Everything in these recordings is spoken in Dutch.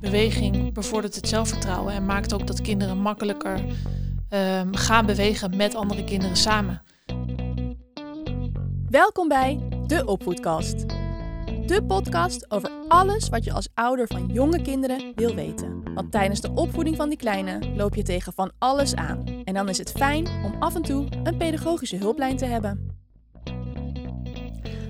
beweging bevordert het zelfvertrouwen en maakt ook dat kinderen makkelijker ehm, gaan bewegen met andere kinderen samen. Welkom bij de Opvoedkast. De podcast over alles wat je als ouder van jonge kinderen wil weten. Want tijdens de opvoeding van die kleine loop je tegen van alles aan. En dan is het fijn om af en toe een pedagogische hulplijn te hebben.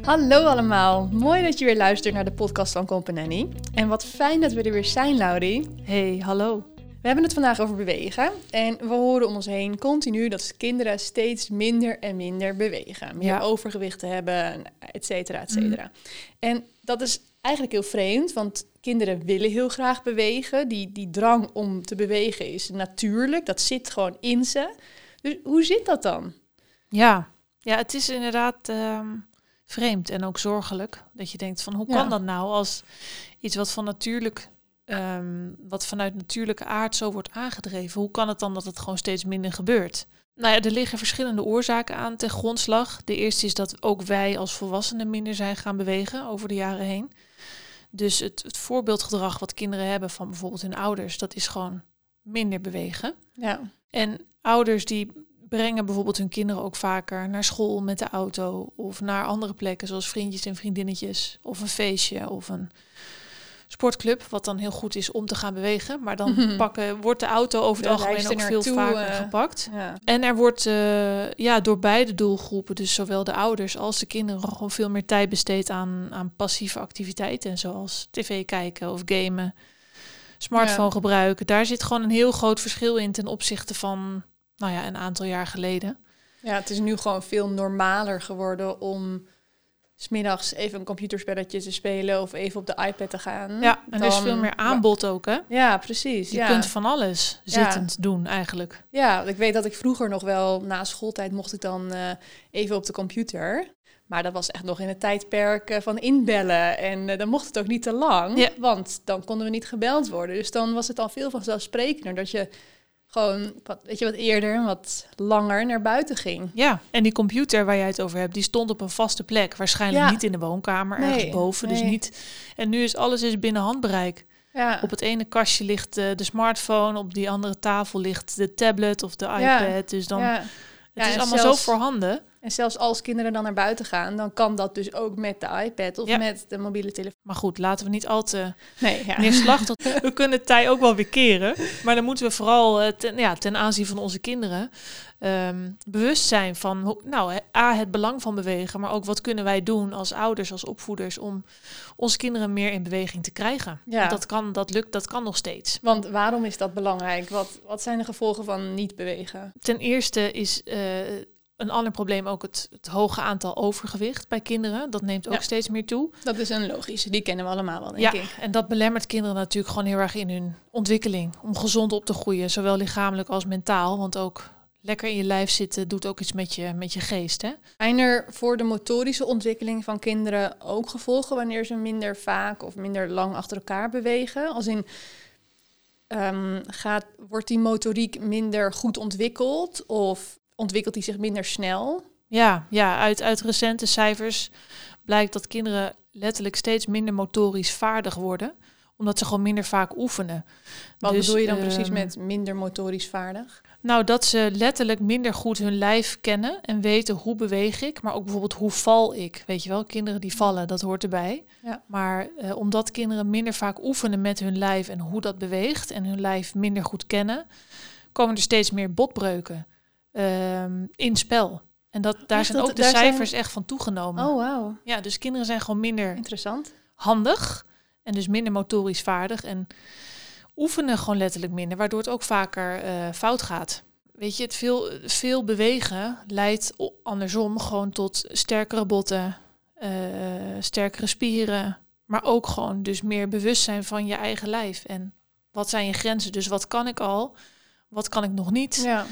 Hallo allemaal, mooi dat je weer luistert naar de podcast van Companany. En wat fijn dat we er weer zijn, Laurie. Hey, hallo. We hebben het vandaag over bewegen. En we horen om ons heen continu dat kinderen steeds minder en minder bewegen. Meer Ja. overgewicht hebben, et cetera, et cetera. En dat is eigenlijk heel vreemd, want kinderen willen heel graag bewegen. Die, die drang om te bewegen is natuurlijk, dat zit gewoon in ze. Dus hoe zit dat dan? Ja, ja het is inderdaad ehm, vreemd en ook zorgelijk. Dat je denkt van hoe Ja. kan dat nou als iets wat van natuurlijk, ehm, wat vanuit natuurlijke aard zo wordt aangedreven. Hoe kan het dan dat het gewoon steeds minder gebeurt? Nou ja, er liggen verschillende oorzaken aan ten grondslag. De eerste is dat ook wij als volwassenen minder zijn gaan bewegen over de jaren heen. Dus het, het voorbeeldgedrag wat kinderen hebben van bijvoorbeeld hun ouders, dat is gewoon minder bewegen. Ja, En ouders die brengen bijvoorbeeld hun kinderen ook vaker naar school met de auto of naar andere plekken zoals vriendjes en vriendinnetjes of een feestje of een sportclub, wat dan heel goed is om te gaan bewegen. Maar dan pakken, wordt de auto over het algemeen ook veel vaker eh, gepakt. ja. En er wordt eh, ja, door beide doelgroepen, dus zowel de ouders als de kinderen, gewoon veel meer tijd besteed aan, aan passieve activiteiten, zoals tv kijken of gamen, smartphone Ja. gebruiken. Daar zit gewoon een heel groot verschil in ten opzichte van nou ja, een aantal jaar geleden. Ja, het is nu gewoon veel normaler geworden om smiddags even een computerspelletje te spelen of even op de iPad te gaan. Ja, en er is Dan- veel meer aanbod ook, hè? Ja, precies. Je ja. kunt van alles Ja. zittend doen eigenlijk. ja, ik weet dat ik vroeger nog wel na schooltijd mocht ik dan eh, even op de computer. Maar dat was echt nog in het tijdperk eh, van inbellen. En eh, dan mocht het ook niet te lang, Ja. want dan konden we niet gebeld worden. Dus dan was het al veel vanzelfsprekender dat je gewoon, wat, weet je, wat eerder, en wat langer naar buiten ging. Ja, en die computer waar jij het over hebt, die stond op een vaste plek. Waarschijnlijk Ja. niet in de woonkamer, Nee, ergens boven. Dus niet. En nu is alles is binnen handbereik. Ja, Op het ene kastje ligt eh, de smartphone, op die andere tafel ligt de tablet of de Ja. iPad. Dus dan, ja. het is allemaal zelfs- zo voorhanden. En zelfs als kinderen dan naar buiten gaan, dan kan dat dus ook met de iPad of Ja. met de mobiele telefoon. Maar goed, laten we niet al te Nee, ja. neerslachtig. We kunnen het tij ook wel weer keren. Maar dan moeten we vooral eh, ten, ja, ten aanzien van onze kinderen ehm, bewust zijn van nou, A, het belang van bewegen, maar ook wat kunnen wij doen als ouders, als opvoeders, om onze kinderen meer in beweging te krijgen. Ja. Want Dat, kan, dat lukt, dat kan nog steeds. Want waarom is dat belangrijk? Wat, wat zijn de gevolgen van niet bewegen? Ten eerste is eh, een ander probleem ook het, het hoge aantal overgewicht bij kinderen. Dat neemt ook Ja. steeds meer toe. Dat is een logische, die kennen we allemaal wel, denk Ja, ik. en dat belemmert kinderen natuurlijk gewoon heel erg in hun ontwikkeling. Om gezond op te groeien, zowel lichamelijk als mentaal. Want ook lekker in je lijf zitten doet ook iets met je, met je geest. Hè? Zijn er voor de motorische ontwikkeling van kinderen ook gevolgen wanneer ze minder vaak of minder lang achter elkaar bewegen? Als in, ehm, gaat, wordt die motoriek minder goed ontwikkeld of ontwikkelt die zich minder snel? Ja, ja uit, uit recente cijfers blijkt dat kinderen letterlijk steeds minder motorisch vaardig worden. Omdat ze gewoon minder vaak oefenen. Wat Dus, bedoel je dan precies ehm, met minder motorisch vaardig? Nou, dat ze letterlijk minder goed hun lijf kennen en weten hoe beweeg ik, maar ook bijvoorbeeld hoe val ik. Weet je wel, kinderen die vallen, dat hoort erbij. Ja. Maar eh, omdat kinderen minder vaak oefenen met hun lijf en hoe dat beweegt en hun lijf minder goed kennen, komen er steeds meer botbreuken ehm, in spel. En dat, daar zijn dat- ook de zijn- cijfers echt van toegenomen. Oh, wauw. Ja, dus kinderen zijn gewoon minder Interessant. handig en dus minder motorisch vaardig en oefenen gewoon letterlijk minder, waardoor het ook vaker eh, fout gaat. Weet je, het veel, veel bewegen leidt andersom gewoon tot sterkere botten, eh, sterkere spieren, maar ook gewoon dus meer bewustzijn van je eigen lijf. En wat zijn je grenzen? Dus wat kan ik al? Wat kan ik nog niet? Ja.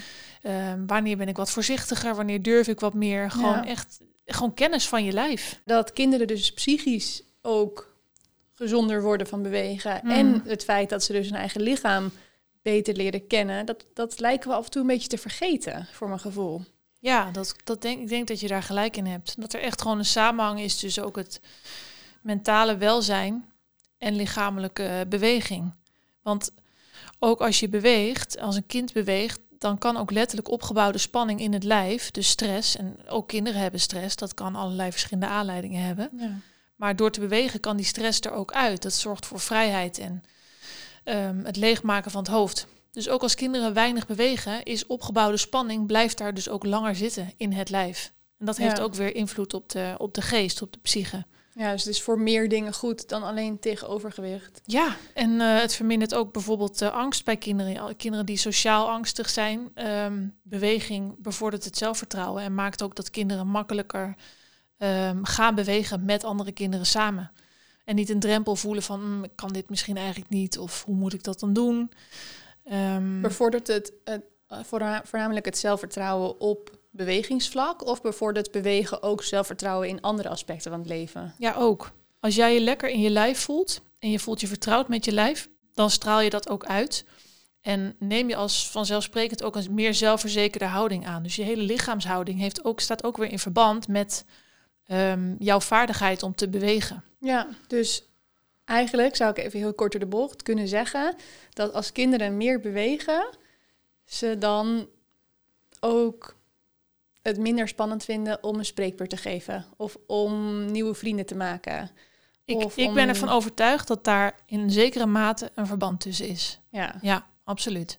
Ehm, wanneer ben ik wat voorzichtiger? Wanneer durf ik wat meer? Gewoon Ja. echt, gewoon kennis van je lijf. dat kinderen dus psychisch ook gezonder worden van bewegen. Mm. En het feit dat ze dus hun eigen lichaam beter leren kennen, dat, dat lijken we af en toe een beetje te vergeten, voor mijn gevoel. Ja, dat, dat denk, ik denk dat je daar gelijk in hebt. Dat er echt gewoon een samenhang is tussen ook het mentale welzijn en lichamelijke beweging. Want ook als je beweegt, als een kind beweegt, dan kan ook letterlijk opgebouwde spanning in het lijf, dus stress, en ook kinderen hebben stress, dat kan allerlei verschillende aanleidingen hebben. Ja. Maar door te bewegen kan die stress er ook uit. Dat zorgt voor vrijheid en ehm, het leegmaken van het hoofd. Dus ook als kinderen weinig bewegen, is opgebouwde spanning, blijft daar dus ook langer zitten in het lijf. En dat heeft Ja. ook weer invloed op de, op de geest, op de psyche. Ja, dus het is voor meer dingen goed dan alleen tegen overgewicht. Ja, en eh, het vermindert ook bijvoorbeeld de angst bij kinderen. Kinderen die sociaal angstig zijn. ehm, beweging bevordert het zelfvertrouwen en maakt ook dat kinderen makkelijker ehm, gaan bewegen met andere kinderen samen. En niet een drempel voelen van "Mm, ik kan dit misschien eigenlijk niet of hoe moet ik dat dan doen. Ehm, Bevordert het, het eh, voorna- voornamelijk het zelfvertrouwen op bewegingsvlak of bevordert bewegen ook zelfvertrouwen in andere aspecten van het leven? Ja, ook. Als jij je lekker in je lijf voelt en je voelt je vertrouwd met je lijf, dan straal je dat ook uit. En neem je als vanzelfsprekend ook een meer zelfverzekerde houding aan. Dus je hele lichaamshouding heeft ook, staat ook weer in verband met ehm, jouw vaardigheid om te bewegen. Ja, dus eigenlijk zou ik even heel kort door de bocht kunnen zeggen dat als kinderen meer bewegen, ze dan ook het minder spannend vinden om een spreekbeurt te geven of om nieuwe vrienden te maken. Ik, ben ervan overtuigd dat daar in zekere mate een verband tussen is. Ja, Ja, absoluut.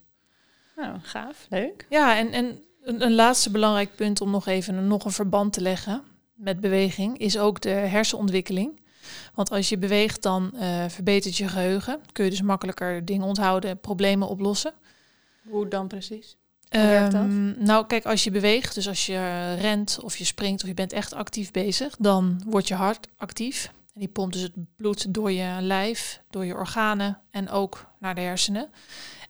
nou, gaaf, leuk. Ja, en, en een, een laatste belangrijk punt om nog even een, nog een verband te leggen met beweging is ook de hersenontwikkeling. Want als je beweegt, dan eh, verbetert je geheugen. Kun je dus makkelijker dingen onthouden, problemen oplossen. Hoe dan precies? Werkt dat? Ehm, nou, kijk, als je beweegt, dus als je rent of je springt of je bent echt actief bezig, dan wordt je hart actief. En die pompt dus het bloed door je lijf, door je organen en ook naar de hersenen.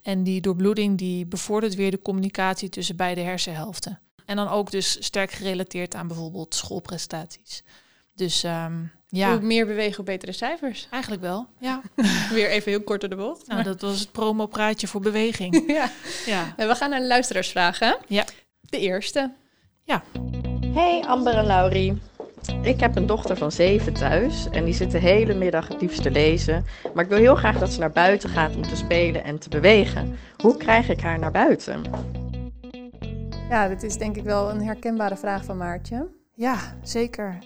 En die doorbloeding die bevordert weer de communicatie tussen beide hersenhelften. En dan ook dus sterk gerelateerd aan bijvoorbeeld schoolprestaties. Dus ehm, ja, Hoe meer bewegen, hoe betere cijfers. eigenlijk wel. Ja, Weer even heel kort door de bocht. nou, dat was het promopraatje voor beweging. ja. Ja, En We gaan naar de luisteraarsvragen. Ja. De eerste. Hey Amber en Laurie. Ik heb een dochter van zeven thuis en die zit de hele middag het liefst te lezen. Maar ik wil heel graag dat ze naar buiten gaat om te spelen en te bewegen. Hoe krijg ik haar naar buiten? Ja, dit is denk ik wel een herkenbare vraag van Maartje. Ja, zeker.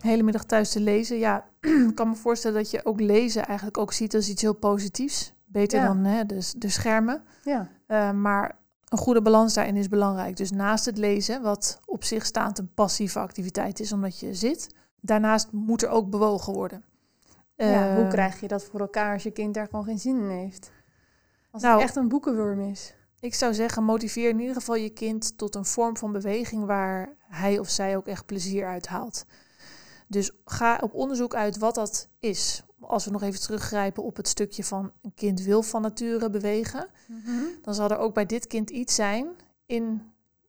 Hele middag thuis te lezen. Ja, ik kan me voorstellen dat je ook lezen eigenlijk ook ziet als iets heel positiefs. Beter Ja. dan hè, de, de schermen. Ja. Eh, maar een goede balans daarin is belangrijk. Dus naast het lezen, wat op zich staand een passieve activiteit is, omdat je zit. Daarnaast moet er ook bewogen worden. ja. Hoe Eh, krijg je dat voor elkaar als je kind daar gewoon geen zin in heeft? Als Nou- het echt een boekenworm is. Ik zou zeggen, motiveer in ieder geval je kind tot een vorm van beweging waar hij of zij ook echt plezier uit haalt. Dus ga op onderzoek uit wat dat is. Als we nog even teruggrijpen op het stukje van een kind wil van nature bewegen, dan zal er ook bij dit kind iets zijn in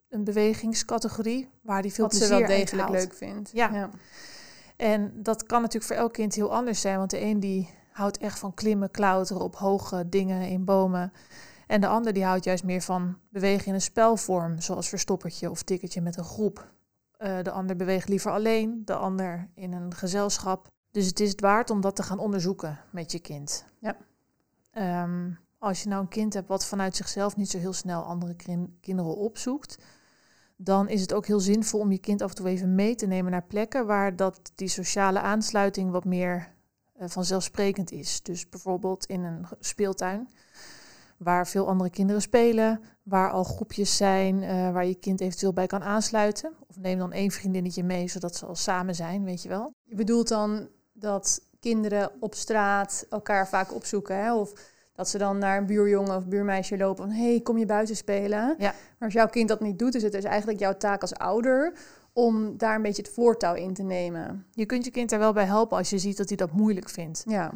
een bewegingscategorie waar hij veel Wat ze plezier wel uit degelijk leuk vindt. Ja. En dat kan natuurlijk voor elk kind heel anders zijn. Want de een die houdt echt van klimmen, klauteren op hoge dingen in bomen. En de ander die houdt juist meer van bewegen in een spelvorm. Zoals verstoppertje of tikkertje met een groep. Eh, de ander beweegt liever alleen, de ander in een gezelschap. Dus het is het waard om dat te gaan onderzoeken met je kind. Ja. Ehm, als je nou een kind hebt wat vanuit zichzelf niet zo heel snel andere kin- kinderen opzoekt, dan is het ook heel zinvol om je kind af en toe even mee te nemen naar plekken waar dat die sociale aansluiting wat meer eh, vanzelfsprekend is. Dus bijvoorbeeld in een speeltuin waar veel andere kinderen spelen, waar al groepjes zijn eh, waar je kind eventueel bij kan aansluiten. Of neem dan één vriendinnetje mee, zodat ze al samen zijn, weet je wel. Je bedoelt dan dat kinderen op straat elkaar vaak opzoeken, hè? Of dat ze dan naar een buurjongen of buurmeisje lopen van... hé, hey, kom je buiten spelen? Ja. Maar als jouw kind dat niet doet, is het dus eigenlijk jouw taak als ouder... om daar een beetje het voortouw in te nemen. Je kunt je kind daar wel bij helpen als je ziet dat hij dat moeilijk vindt. Ja,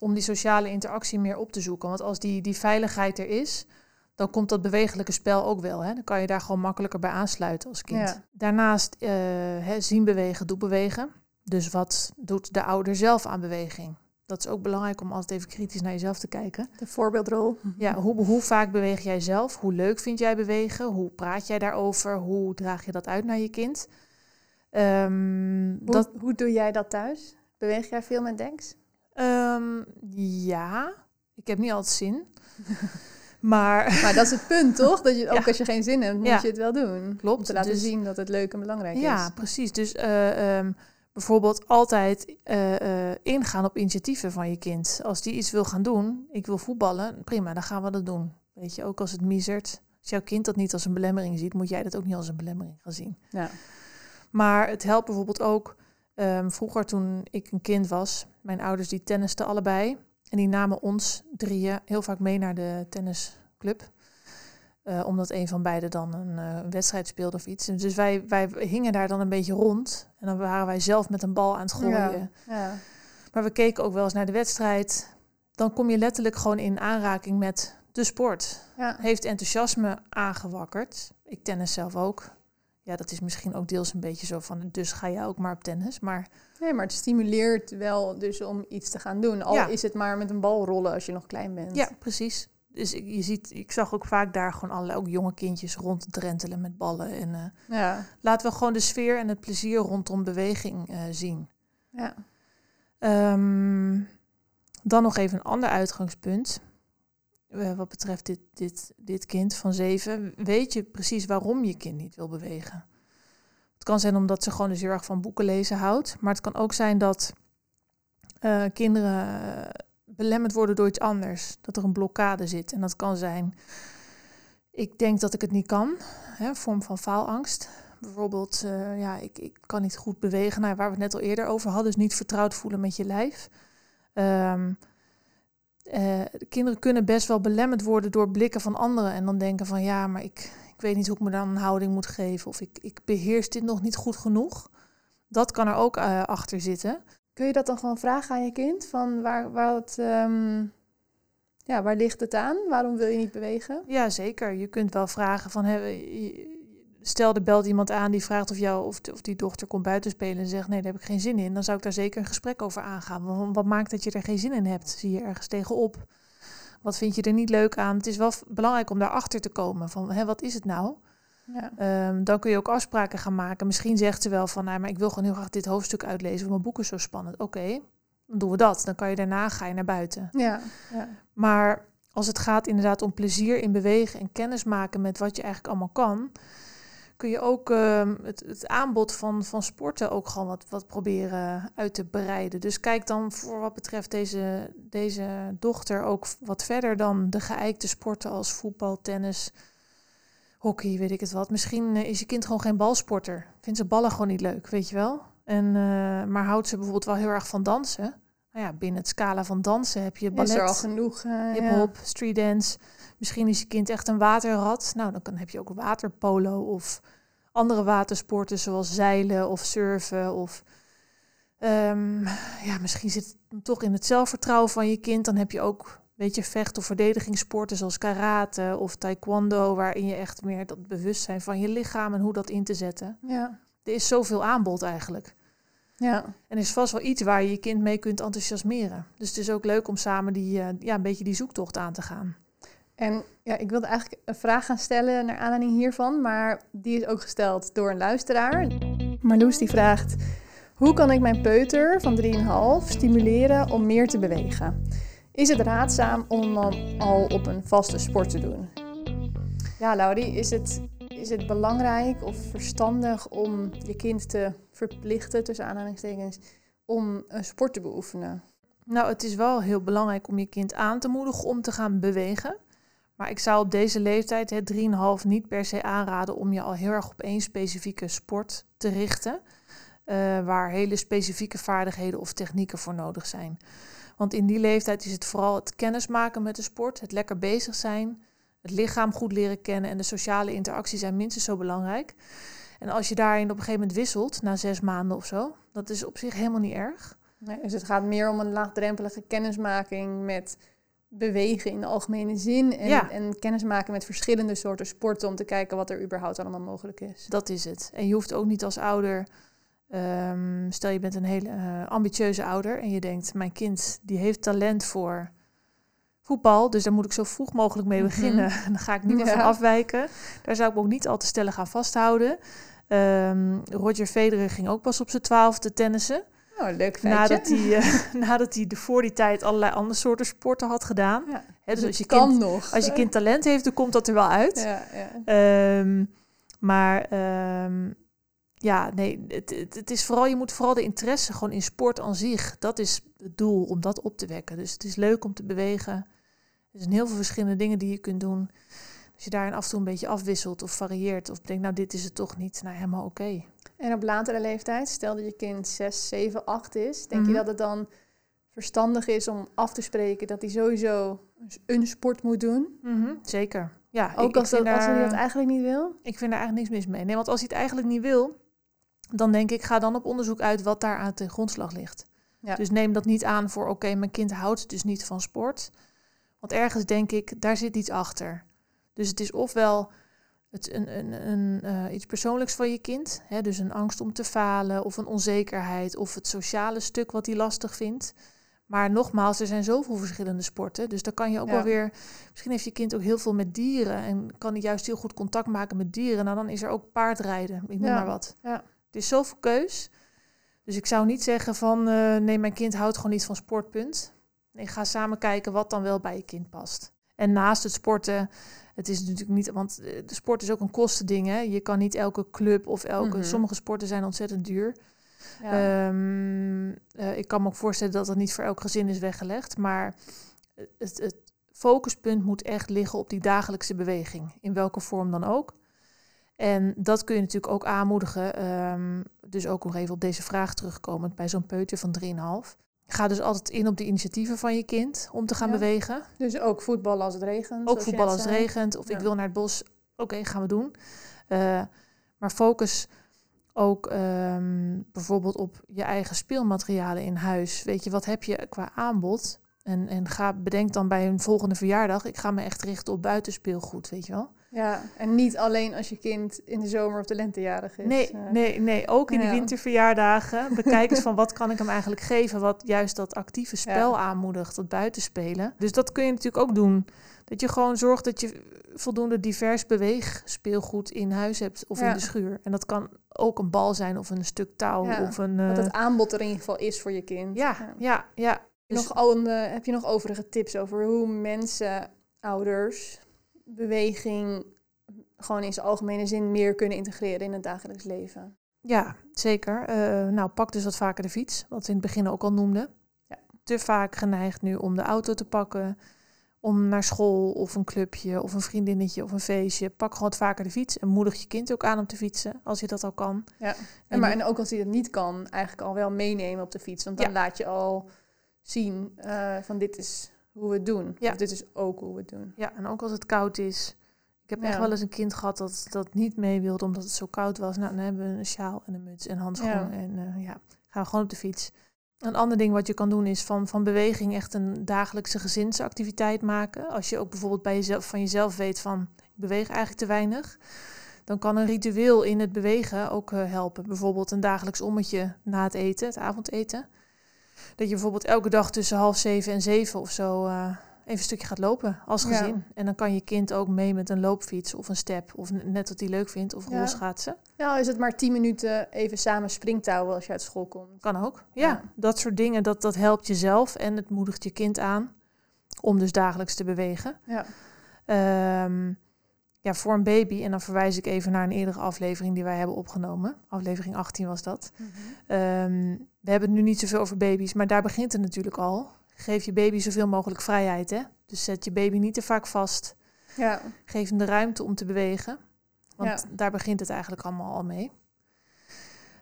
om die sociale interactie meer op te zoeken. Want als die, die veiligheid er is, dan komt dat bewegelijke spel ook wel. Hè? Dan kan je daar gewoon makkelijker bij aansluiten als kind. Ja. Daarnaast eh, hè, zien bewegen, doet bewegen. Dus wat doet de ouder zelf aan beweging? Dat is ook belangrijk om altijd even kritisch naar jezelf te kijken. de voorbeeldrol. Ja, hoe, hoe vaak beweeg jij zelf? Hoe leuk vind jij bewegen? Hoe praat jij daarover? Hoe draag je dat uit naar je kind? Ehm, Hoe, dat, hoe doe jij dat thuis? Beweeg jij veel met Denks? Ehm, ja, Ik heb niet altijd zin. maar, Maar dat is het punt, toch? Dat je, ook Ja. als je geen zin hebt, moet Ja. je het wel doen. Klopt, Om te laten dus- zien dat het leuk en belangrijk ja, is. precies. Dus eh, ehm, bijvoorbeeld altijd eh, eh, ingaan op initiatieven van je kind. Als die iets wil gaan doen, ik wil voetballen, prima, dan gaan we dat doen. Weet je, ook als het misert. Als jouw kind dat niet als een belemmering ziet, moet jij dat ook niet als een belemmering gaan zien. Ja. Maar het helpt bijvoorbeeld ook. Ehm, vroeger toen ik een kind was, mijn ouders die tennisten allebei. En die namen ons drieën heel vaak mee naar de tennisclub. Eh, omdat een van beiden dan een eh, wedstrijd speelde of iets. Dus wij, wij hingen daar dan een beetje rond. En dan waren wij zelf met een bal aan het gooien. Ja. Ja. Maar we keken ook wel eens naar de wedstrijd. Dan kom je letterlijk gewoon in aanraking met de sport Ja. heeft enthousiasme aangewakkerd. Ik tennis zelf ook. Ja, dat is misschien ook deels een beetje zo van, dus ga je ook maar op tennis. Maar Nee, maar het stimuleert wel dus om iets te gaan doen. Al Ja. is het maar met een bal rollen als je nog klein bent. ja, precies. Dus ik, je ziet, ik zag ook vaak daar gewoon allerlei ook jonge kindjes ronddrentelen met ballen. En eh, Ja. laten we gewoon de sfeer en het plezier rondom beweging eh, zien. ja. Ehm, dan nog even een ander uitgangspunt. Eh, wat betreft dit, dit, dit kind van zeven. Weet je precies waarom je kind niet wil bewegen? Het kan zijn omdat ze gewoon dus heel erg van boeken lezen houdt. Maar het kan ook zijn dat eh, kinderen eh, belemmerd worden door iets anders. Dat er een blokkade zit. En dat kan zijn, ik denk dat ik het niet kan. Hè, vorm van faalangst. Bijvoorbeeld, ja, ik, ik kan niet goed bewegen. Nou, waar we het net al eerder over hadden, dus niet vertrouwd voelen met je lijf. Ehm, eh, de kinderen kunnen best wel belemmerd worden door blikken van anderen. En dan denken van, ja, maar ik, ik weet niet hoe ik me dan een houding moet geven. Of ik, ik beheers dit nog niet goed genoeg. Dat kan er ook eh, achter zitten. Kun je dat dan gewoon vragen aan je kind? Van waar, waar, het, ehm, ja, waar ligt het aan? Waarom wil je niet bewegen? Ja, zeker. Je kunt wel vragen van... Je- stel, er belt iemand aan die vraagt of, jou, of, of die dochter komt buiten spelen... en zegt, nee, daar heb ik geen zin in. Dan zou ik daar zeker een gesprek over aangaan. Want wat maakt dat je er geen zin in hebt? Zie je ergens tegenop? Wat vind je er niet leuk aan? Het is wel belangrijk om daarachter te komen. Van, hè, wat is het nou? Ja. Ehm, dan kun je ook afspraken gaan maken. Misschien zegt ze wel van, nou, maar ik wil gewoon heel graag dit hoofdstuk uitlezen... want mijn boek is zo spannend. Oké, dan doen we dat. Dan kan je daarna ga je naar buiten. Ja. ja. Maar als het gaat inderdaad om plezier in bewegen en kennis maken met wat je eigenlijk allemaal kan, kun je ook ehm, het, het aanbod van, van sporten ook gewoon wat, wat proberen uit te breiden. Dus kijk dan voor wat betreft deze, deze dochter ook wat verder dan de geëikte sporten als voetbal, tennis, hockey, weet ik het wat. Misschien eh, is je kind gewoon geen balsporter. Vindt ze ballen gewoon niet leuk, weet je wel? En, eh, maar houdt ze bijvoorbeeld wel heel erg van dansen? Nou ja, binnen het scala van dansen heb je ballet Is er al genoeg? eh, hip-hop, street dance. Misschien is je kind echt een waterrat. Nou, dan kan, heb je ook waterpolo of andere watersporten zoals zeilen of surfen. Of ehm, ja, misschien zit het toch in het zelfvertrouwen van je kind. Dan heb je ook, weet je, vecht- of verdedigingssporten zoals karate of taekwondo, waarin je echt meer dat bewustzijn van je lichaam en hoe dat in te zetten. Ja. Er is zoveel aanbod eigenlijk. Ja. En is vast wel iets waar je je kind mee kunt enthousiasmeren. Dus het is ook leuk om samen die, eh, ja, een beetje die zoektocht aan te gaan. En ja, ik wilde eigenlijk een vraag gaan stellen naar aanleiding hiervan, maar die is ook gesteld door een luisteraar. Marloes die vraagt: Hoe kan ik mijn peuter van 3,5 stimuleren om meer te bewegen? Is het raadzaam om dan al op een vaste sport te doen? Ja, Laurie, is het, is het belangrijk of verstandig om je kind te verplichten, tussen aanhalingstekens, om een sport te beoefenen? Nou, het is wel heel belangrijk om je kind aan te moedigen om te gaan bewegen. Maar ik zou op deze leeftijd, het 3,5, niet per se aanraden om je al heel erg op één specifieke sport te richten. eh, waar hele specifieke vaardigheden of technieken voor nodig zijn. Want in die leeftijd is het vooral het kennismaken met de sport, het lekker bezig zijn, het lichaam goed leren kennen en de sociale interactie zijn minstens zo belangrijk. En als je daarin op een gegeven moment wisselt, na zes maanden of zo, dat is op zich helemaal niet erg. Nee, dus het gaat meer om een laagdrempelige kennismaking met bewegen in de algemene zin. En, Ja. en kennismaken met verschillende soorten sporten om te kijken wat er überhaupt allemaal mogelijk is. Dat is het. En je hoeft ook niet als ouder. ehm, stel je bent een hele eh, ambitieuze ouder en je denkt: mijn kind die heeft talent voor voetbal, dus daar moet ik zo vroeg mogelijk mee Mhm. beginnen. En dan ga ik niet meer Ja. van afwijken. Daar zou ik me ook niet al te stellig aan vasthouden. Ehm, Roger Federer ging ook pas op zijn twaalfde tennissen. Oh, leuk feitje. Nadat hij, eh, nadat hij de voor die tijd allerlei andere soorten sporten had gedaan. Ja. Dus het als je, kan kind, nog. als je kind talent heeft, dan komt dat er wel uit. Ja, ja. Ehm, maar ehm, ja, nee, het, het, het is vooral, je moet vooral de interesse gewoon in sport aan zich. Dat is het doel, om dat op te wekken. Dus het is leuk om te bewegen. Er zijn heel veel verschillende dingen die je kunt doen. Als je daarin af en toe een beetje afwisselt of varieert. Of denkt, nou dit is het toch niet. Nou, helemaal oké. En op latere leeftijd, stel dat je kind 6, 7, 8 is, denk je Mhm. dat het dan verstandig is om af te spreken dat hij sowieso een sport moet doen? Mhm, Zeker. Ja, Ook ik, als, ik, als hij dat eigenlijk niet wil? ik vind daar eigenlijk niks mis mee. Nee, want als hij het eigenlijk niet wil, dan denk ik, ga dan op onderzoek uit wat daar aan ten grondslag ligt. Ja. Dus neem dat niet aan voor, oké, mijn kind houdt dus niet van sport. Want ergens denk ik, daar zit iets achter. Dus het is ofwel het een, een, een, eh, iets persoonlijks van je kind, hè, dus een angst om te falen of een onzekerheid of het sociale stuk wat hij lastig vindt. Maar nogmaals, er zijn zoveel verschillende sporten, dus dan kan je ook Ja. wel weer, misschien heeft je kind ook heel veel met dieren en kan hij juist heel goed contact maken met dieren. Nou, dan is er ook paardrijden, ik noem Ja. maar wat. Ja. Het is zoveel keus. Dus ik zou niet zeggen van eh, nee, mijn kind houdt gewoon niet van sport, punt. Nee, ga samen kijken wat dan wel bij je kind past. En naast het sporten, het is natuurlijk niet, want eh, de sport is ook een kostending. Hè? Je kan niet elke club of elke, Mhm. sommige sporten zijn ontzettend duur. Ja. Ehm, eh, ik kan me ook voorstellen dat dat niet voor elk gezin is weggelegd. Maar het, het focuspunt moet echt liggen op die dagelijkse beweging. In welke vorm dan ook. En dat kun je natuurlijk ook aanmoedigen. ehm, dus ook nog even op deze vraag terugkomend bij zo'n peuter van 3,5. Ga dus altijd in op de initiatieven van je kind om te gaan Ja. bewegen. dus ook voetballen als het regent. Ook net als het zei. regent. Of ik wil naar het bos. Oké, gaan we doen. Eh, maar focus ook ehm, bijvoorbeeld op je eigen speelmaterialen in huis. Weet je, wat heb je qua aanbod? En, en ga, bedenk dan bij een volgende verjaardag... ik ga me echt richten op buitenspeelgoed, weet je wel? Ja, en niet alleen als je kind in de zomer of de lentejarig is. Nee, eh. nee, nee, ook in de Ja. winterverjaardagen. Bekijk eens van wat kan ik hem eigenlijk geven... wat juist dat actieve spel aanmoedigt, dat buitenspelen. Dus dat kun je natuurlijk ook doen. Dat je gewoon zorgt dat je voldoende divers beweegspeelgoed in huis hebt of in de schuur. En dat kan ook een bal zijn of een stuk touw of een... Dat eh, het aanbod er in ieder geval is voor je kind. ja, ja, ja. Je Dus- nog, al- eh, heb je nog overige tips over hoe mensen, ouders, beweging gewoon in zijn algemene zin meer kunnen integreren in het dagelijks leven? Ja, zeker. Eh, nou, pak dus wat vaker de fiets, wat we in het begin ook al noemden. Ja. Te vaak geneigd nu om de auto te pakken, om naar school of een clubje of een vriendinnetje of een feestje. Pak gewoon wat vaker de fiets en moedig je kind ook aan om te fietsen, als je dat al kan. Ja. En maar, en ook als hij dat niet kan, eigenlijk al wel meenemen op de fiets. Want dan Ja. laat je al zien eh, van dit is hoe we het doen. Ja. Of dit is ook hoe we het doen. Ja, en ook als het koud is. Ik heb echt wel eens een kind gehad dat, dat niet mee wilde omdat het zo koud was. Nou, dan hebben we een sjaal en een muts en handschoenen. Ja. En eh, ja, gaan we gewoon op de fiets. Een ander ding wat je kan doen is van, van beweging echt een dagelijkse gezinsactiviteit maken. Als je ook bijvoorbeeld bij jezelf, van jezelf weet van ik beweeg eigenlijk te weinig. Dan kan een ritueel in het bewegen ook eh, helpen. Bijvoorbeeld een dagelijks ommetje na het eten, het avondeten. Dat je bijvoorbeeld elke dag tussen half zeven en zeven of zo eh, even een stukje gaat lopen als Ja. gezin. En dan kan je kind ook mee met een loopfiets of een step of net wat hij leuk vindt of Ja. rolschaatsen. Ja, is het maar tien minuten even samen springtouwen als je uit school komt. Kan ook. Ja, Ja. dat soort dingen, dat, dat helpt jezelf en het moedigt je kind aan om dus dagelijks te bewegen. Ja. Ehm, ja, voor een baby, en dan verwijs ik even naar een eerdere aflevering die wij hebben opgenomen. Aflevering 18 was dat. Ehm, we hebben het nu niet zoveel over baby's, maar daar begint het natuurlijk al. Geef je baby zoveel mogelijk vrijheid, hè? Dus zet je baby niet te vaak vast. Ja. Geef hem de ruimte om te bewegen. Want Ja. daar begint het eigenlijk allemaal al mee.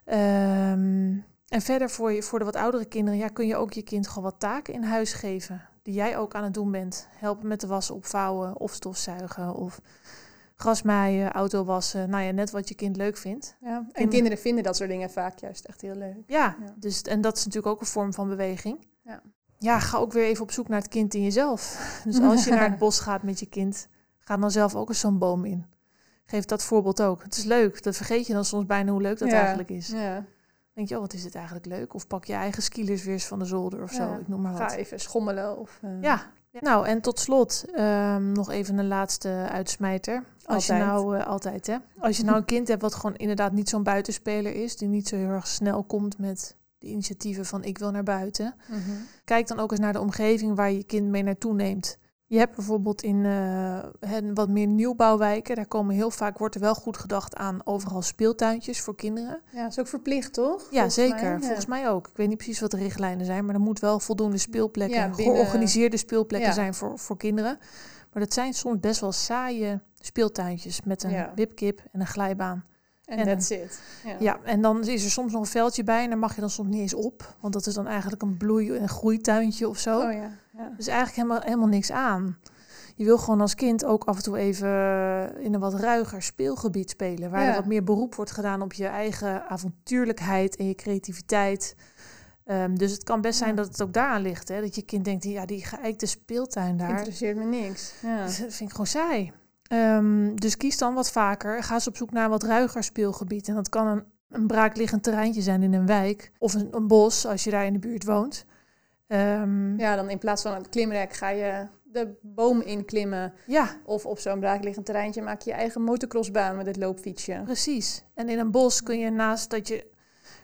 Ehm, en verder voor, je, voor de wat oudere kinderen ja, kun je ook je kind gewoon wat taken in huis geven. Die jij ook aan het doen bent. Helpen met de was opvouwen of stofzuigen of grasmaaien, auto wassen. Nou ja, net wat je kind leuk vindt. ja. En Kinderen- kinderen vinden dat soort dingen vaak juist echt heel leuk. Ja, Ja. Dus, en dat is natuurlijk ook een vorm van beweging. Ja. ja, ga ook weer even op zoek naar het kind in jezelf. Dus als je naar het bos gaat met je kind, ga dan zelf ook eens zo'n boom in. Geef dat voorbeeld ook. Het is leuk. Dat vergeet je dan soms bijna hoe leuk dat Ja. eigenlijk is. Ja. denk je, oh, wat is dit eigenlijk leuk? Of pak je eigen skilers weer eens van de zolder of zo. Ja. Ik noem maar Ga wat. even schommelen. Of, eh, Ja. Nou, en tot slot ehm, nog even een laatste uitsmijter. Als je nou, eh, altijd hè. Als je nou een kind hebt wat gewoon inderdaad niet zo'n buitenspeler is, die niet zo heel erg snel komt met de initiatieven van ik wil naar buiten. Mhm. Kijk dan ook eens naar de omgeving waar je kind mee naartoe neemt. Je hebt bijvoorbeeld in eh, wat meer nieuwbouwwijken, daar komen heel vaak, wordt er wel goed gedacht aan overal speeltuintjes voor kinderen. Ja, dat is ook verplicht, toch? Ja, Volgens zeker. mij, ja. Volgens mij ook. Ik weet niet precies wat de richtlijnen zijn, maar er moet wel voldoende speelplekken, Ja, binnen- georganiseerde speelplekken Ja. zijn voor, voor kinderen. Maar dat zijn soms best wel saaie speeltuintjes met een Ja. wipkip en een glijbaan. En that's it. Ja. Ja, en dan is er soms nog een veldje bij en daar mag je dan soms niet eens op. Want dat is dan eigenlijk een bloei- en groeituintje of zo. Oh ja. ja. Dus eigenlijk helemaal, helemaal niks aan. Je wil gewoon als kind ook af en toe even in een wat ruiger speelgebied spelen. Waar er wat meer beroep wordt gedaan op je eigen avontuurlijkheid en je creativiteit. Ehm, dus het kan best zijn Ja. dat het ook daaraan ligt. Hè? Dat je kind denkt, ja, die geëikte speeltuin daar, Interesseert me niks. Ja. dat vind ik gewoon saai. Ehm, dus kies dan wat vaker. Ga eens op zoek naar een wat ruiger speelgebied. En dat kan een, een braakliggend terreintje zijn in een wijk. Of een, een bos, als je daar in de buurt woont. Ehm, ja, dan in plaats van een klimrek ga je de boom inklimmen. ja, Of op zo'n braakliggend terreintje maak je je eigen motocrossbaan met het loopfietsje. Precies. En in een bos kun je naast dat je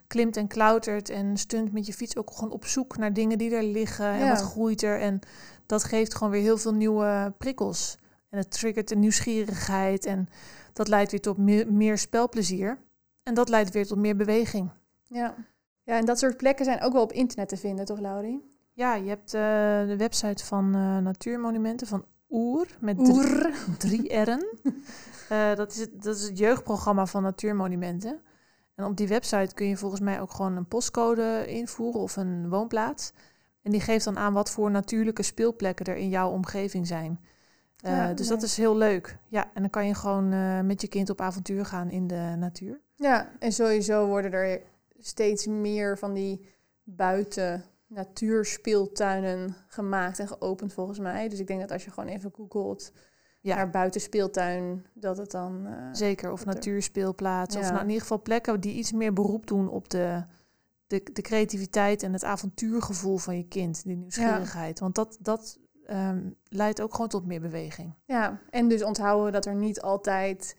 klimt en klautert en stunt met je fiets ook gewoon op zoek naar dingen die er liggen en wat groeit er. En dat geeft gewoon weer heel veel nieuwe prikkels. En het triggert de nieuwsgierigheid en dat leidt weer tot meer, meer spelplezier. En dat leidt weer tot meer beweging. Ja. ja, en dat soort plekken zijn ook wel op internet te vinden, toch Laurie? Ja, je hebt eh, de website van eh, Natuurmonumenten van Oer met drie, Oer. drie R'en. Eh, dat, is het, dat is het jeugdprogramma van Natuurmonumenten. En op die website kun je volgens mij ook gewoon een postcode invoeren of een woonplaats. En die geeft dan aan wat voor natuurlijke speelplekken er in jouw omgeving zijn. Eh, Ja, dus dat is heel leuk. Ja, en dan kan je gewoon eh, met je kind op avontuur gaan in de natuur. Ja, en sowieso worden er steeds meer van die buiten natuurspeeltuinen gemaakt en geopend volgens mij. Dus ik denk dat als je gewoon even googelt Ja. naar buitenspeeltuin, dat het dan... eh, Zeker, of dat natuurspeelplaatsen. Of nou, in ieder geval plekken die iets meer beroep doen op de, de, de creativiteit en het avontuurgevoel van je kind. Die nieuwsgierigheid. Want dat, dat ehm, leidt ook gewoon tot meer beweging. Ja, en dus onthouden dat er niet altijd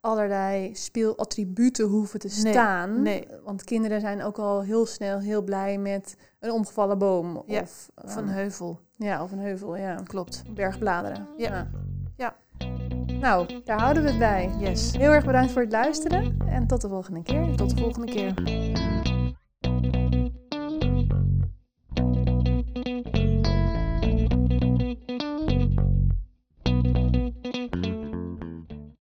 allerlei speelattributen hoeven te staan. nee. Want kinderen zijn ook al heel snel heel blij met een omgevallen boom. Ja, Of, Of een ehm, heuvel. ja, of een heuvel, ja. Klopt. Bergbladeren. Ja. Ja. Nou, daar houden we het bij. Yes. Heel erg bedankt voor het luisteren en tot de volgende keer. Tot de volgende keer.